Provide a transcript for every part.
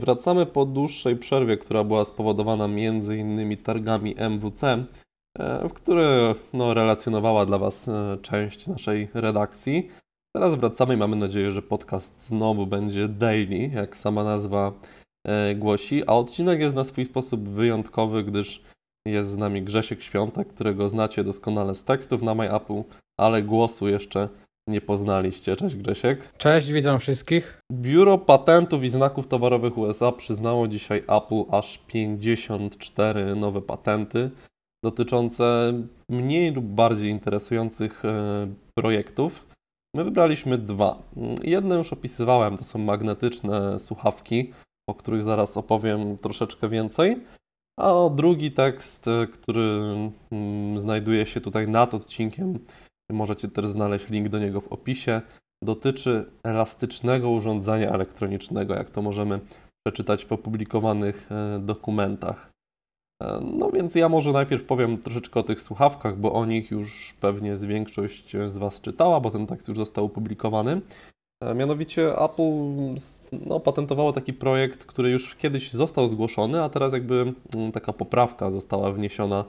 Wracamy po dłuższej przerwie, która była spowodowana m.in. targami MWC, e, w które no, relacjonowała dla Was e, część naszej redakcji. Teraz wracamy i mamy nadzieję, że podcast znowu będzie daily, jak sama nazwa e, głosi, a odcinek jest na swój sposób wyjątkowy, gdyż jest z nami Grzesiek Świątek, którego znacie doskonale z tekstów na MyApple, ale głosu jeszcze nie poznaliście. Cześć Grzesiek. Cześć, witam wszystkich. Biuro Patentów i Znaków Towarowych USA przyznało dzisiaj Apple aż 54 nowe patenty dotyczące mniej lub bardziej interesujących e, projektów. My wybraliśmy dwa. Jedne już opisywałem, to są magnetyczne słuchawki, o których zaraz opowiem troszeczkę więcej. A drugi tekst, e, który mm, znajduje się tutaj nad odcinkiem, możecie też znaleźć link do niego w opisie, dotyczy elastycznego urządzenia elektronicznego, jak to możemy przeczytać w opublikowanych e, dokumentach. E, no więc ja może najpierw powiem troszeczkę o tych słuchawkach, bo o nich już pewnie z większość z Was czytała, bo ten tekst już został opublikowany. E, mianowicie Apple no, patentowało taki projekt, który już kiedyś został zgłoszony, a teraz jakby mm, taka poprawka została wniesiona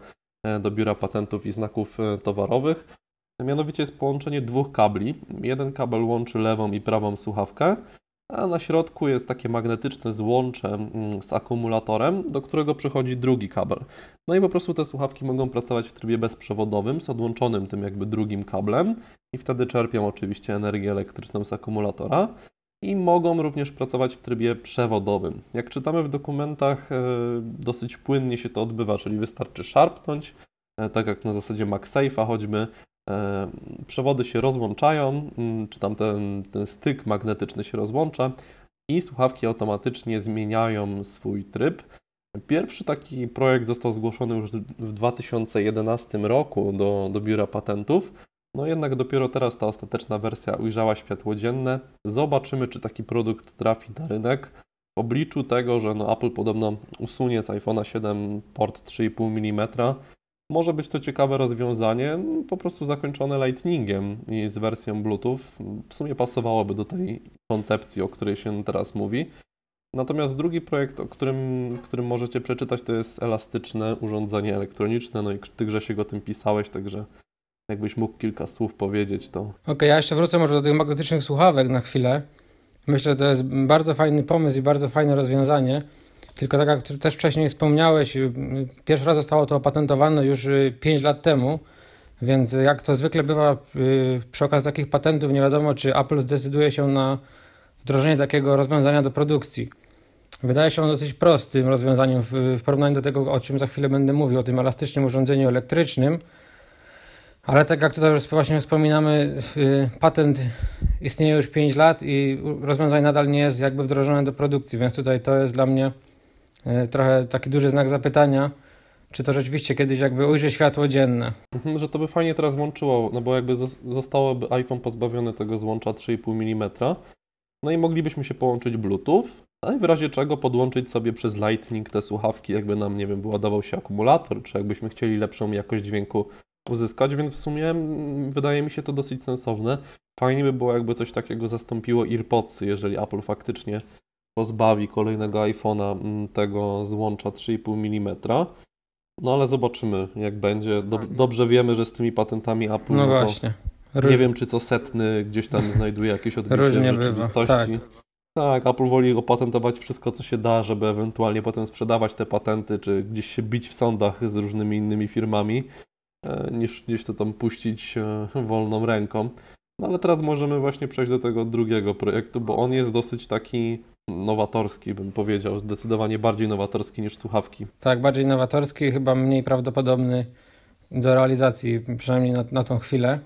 do Biura Patentów i Znaków Towarowych. Mianowicie jest połączenie dwóch kabli. Jeden kabel łączy lewą i prawą słuchawkę, a na środku jest takie magnetyczne złącze mm, z akumulatorem, do którego przychodzi drugi kabel. No i po prostu te słuchawki mogą pracować w trybie bezprzewodowym z odłączonym tym jakby drugim kablem i wtedy czerpią oczywiście energię elektryczną z akumulatora i mogą również pracować w trybie przewodowym. Jak czytamy w dokumentach, e, dosyć płynnie się to odbywa, czyli wystarczy szarpnąć, e, tak jak na zasadzie MagSafe'a choćby, przewody się rozłączają, mm, czy tam ten, ten styk magnetyczny się rozłącza i słuchawki automatycznie zmieniają swój tryb. Pierwszy taki projekt został zgłoszony już w 2011 roku do, do biura patentów. No jednak dopiero teraz ta ostateczna wersja ujrzała światło dzienne. Zobaczymy, czy taki produkt trafi na rynek. W obliczu tego, że no Apple podobno usunie z iPhone'a 7 port 3,5 mm, może być to ciekawe rozwiązanie, po prostu zakończone Lightningiem i z wersją Bluetooth. W sumie pasowałoby do tej koncepcji, o której się teraz mówi. Natomiast drugi projekt, o którym, którym możecie przeczytać, to jest elastyczne urządzenie elektroniczne. No i ty Grzesiek o tym pisałeś, także jakbyś mógł kilka słów powiedzieć, to... Okej, okay, ja jeszcze wrócę może do tych magnetycznych słuchawek na chwilę. Myślę, że to jest bardzo fajny pomysł i bardzo fajne rozwiązanie. Tylko tak jak też wcześniej wspomniałeś, y, pierwszy raz zostało to opatentowane już 5 y, lat temu, więc jak to zwykle bywa y, przy okazji takich patentów, nie wiadomo czy Apple zdecyduje się na wdrożenie takiego rozwiązania do produkcji. Wydaje się on dosyć prostym rozwiązaniem w, porównaniu do tego, o czym za chwilę będę mówił, o tym elastycznym urządzeniu elektrycznym. Ale tak jak tutaj już właśnie wspominamy, patent istnieje już 5 lat i rozwiązanie nadal nie jest jakby wdrożone do produkcji, więc tutaj to jest dla mnie trochę taki duży znak zapytania, czy to rzeczywiście kiedyś jakby ujrzy światło dzienne. Mhm, że to by fajnie teraz łączyło, no bo jakby zostałoby iPhone pozbawiony tego złącza 3,5 mm, no i moglibyśmy się połączyć Bluetooth, a w razie czego podłączyć sobie przez Lightning te słuchawki, jakby nam, nie wiem, wyładował się akumulator, czy jakbyśmy chcieli lepszą jakość dźwięku uzyskać, więc w sumie mm, wydaje mi się to dosyć sensowne. Fajnie by było, jakby coś takiego zastąpiło AirPodsy, jeżeli Apple faktycznie pozbawi kolejnego iPhone'a mm, tego złącza 3,5 mm. No ale zobaczymy, jak będzie. dobrze wiemy, że z tymi patentami Apple. No, no właśnie. Róż... Nie wiem, czy co setny gdzieś tam znajduje jakieś odbicie rzeczywistości. Tak. tak, Apple woli opatentować wszystko, co się da, żeby ewentualnie potem sprzedawać te patenty, czy gdzieś się bić w sądach z różnymi innymi firmami, e, niż gdzieś to tam puścić e, wolną ręką. No ale teraz możemy właśnie przejść do tego drugiego projektu, bo on jest dosyć taki nowatorski, bym powiedział, zdecydowanie bardziej nowatorski niż słuchawki. Tak, bardziej nowatorski chyba mniej prawdopodobny do realizacji, przynajmniej na, na tą chwilę.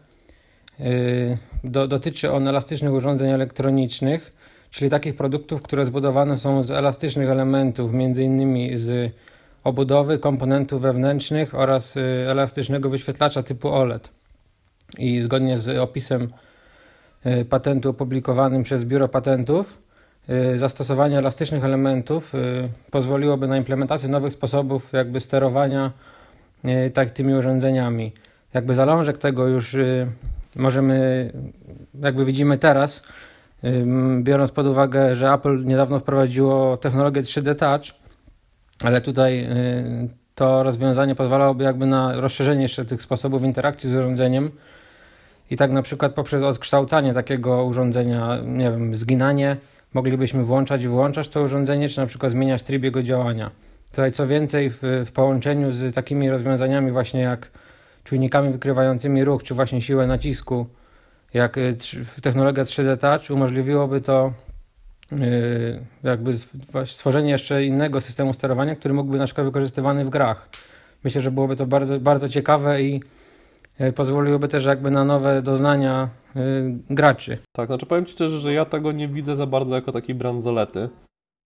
Yy, do, dotyczy on elastycznych urządzeń elektronicznych, czyli takich produktów, które zbudowane są z elastycznych elementów, między innymi z obudowy, komponentów wewnętrznych oraz yy, elastycznego wyświetlacza typu OLED. I zgodnie z opisem yy, patentu opublikowanym przez Biuro Patentów, Y, zastosowanie elastycznych elementów y, pozwoliłoby na implementację nowych sposobów jakby sterowania tak tymi urządzeniami. Jakby zalążek tego już możemy, jakby widzimy teraz, biorąc pod uwagę, że Apple niedawno wprowadziło technologię 3D Touch, ale tutaj to rozwiązanie pozwalałoby jakby na rozszerzenie jeszcze tych sposobów interakcji z urządzeniem i tak na przykład poprzez odkształcanie takiego urządzenia, nie wiem, zginanie, moglibyśmy włączać i wyłączać to urządzenie, czy na przykład zmieniać tryb jego działania. Tutaj co więcej, w, w połączeniu z takimi rozwiązaniami właśnie jak czujnikami wykrywającymi ruch, czy właśnie siłę nacisku, jak y, technologia 3D Touch umożliwiłoby to y, jakby stworzenie jeszcze innego systemu sterowania, który mógłby na przykład wykorzystywany w grach. Myślę, że byłoby to bardzo, bardzo ciekawe i pozwoliłoby też jakby na nowe doznania y, graczy. Tak, znaczy powiem Ci szczerze, że ja tego nie widzę za bardzo jako takiej bransolety.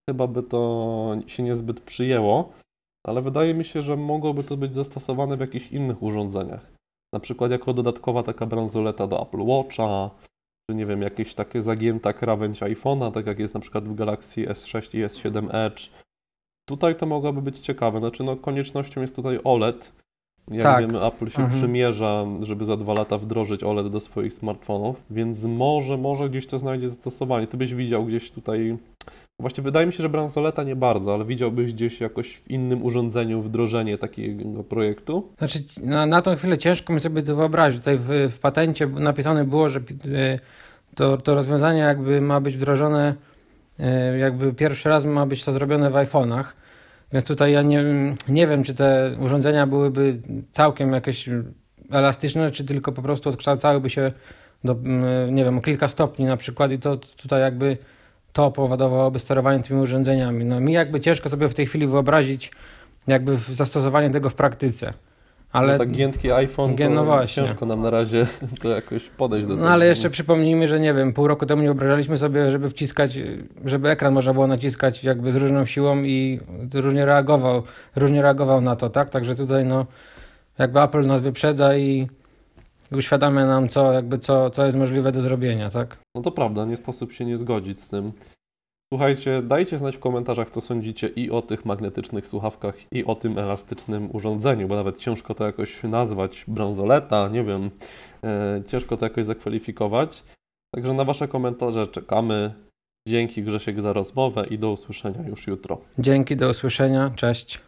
Chyba by to się niezbyt przyjęło, ale wydaje mi się, że mogłoby to być zastosowane w jakichś innych urządzeniach. Na przykład jako dodatkowa taka bransoleta do Apple Watcha, czy nie wiem, jakieś takie zagięta krawędź iPhone'a, tak jak jest na przykład w Galaxy S6 i S7 Edge. Tutaj to mogłoby być ciekawe. Znaczy, no koniecznością jest tutaj OLED. Jak Tak. wiemy, Apple się Mhm. przymierza, żeby za dwa lata wdrożyć OLED do swoich smartfonów, więc może, może gdzieś to znajdzie zastosowanie. Ty byś widział gdzieś tutaj. Właściwie wydaje mi się, że bransoleta nie bardzo, ale widziałbyś gdzieś jakoś w innym urządzeniu wdrożenie takiego projektu. Znaczy, na, na tą chwilę ciężko mi sobie to wyobrazić. Tutaj w, w patencie napisane było, że y, to, to rozwiązanie jakby ma być wdrożone, y, jakby pierwszy raz ma być to zrobione w iPhone'ach. Więc tutaj ja nie, nie wiem, czy te urządzenia byłyby całkiem jakieś elastyczne, czy tylko po prostu odkształcałyby się do, nie wiem, o kilka stopni na przykład i to tutaj jakby to powodowałoby sterowanie tymi urządzeniami. No mi jakby ciężko sobie w tej chwili wyobrazić jakby zastosowanie tego w praktyce. Ale, Ale tak giętki iPhone, Gię- no właśnie. ciężko nam na razie to jakoś podejść do tego. no ale jeszcze przypomnijmy, że nie wiem, pół roku temu nie wyobrażaliśmy sobie, żeby wciskać, żeby ekran można było naciskać jakby z różną siłą i różnie reagował, różnie reagował na to, tak? Także tutaj no jakby Apple nas wyprzedza i uświadamia nam co, jakby co, co jest możliwe do zrobienia, tak? No to prawda, nie sposób się nie zgodzić z tym. Słuchajcie, dajcie znać w komentarzach, co sądzicie i o tych magnetycznych słuchawkach, i o tym elastycznym urządzeniu, bo nawet ciężko to jakoś nazwać bransoleta, nie wiem, e, ciężko to jakoś zakwalifikować. Także na Wasze komentarze czekamy. Dzięki Grzesiek za rozmowę i do usłyszenia już jutro. Dzięki, do usłyszenia, cześć.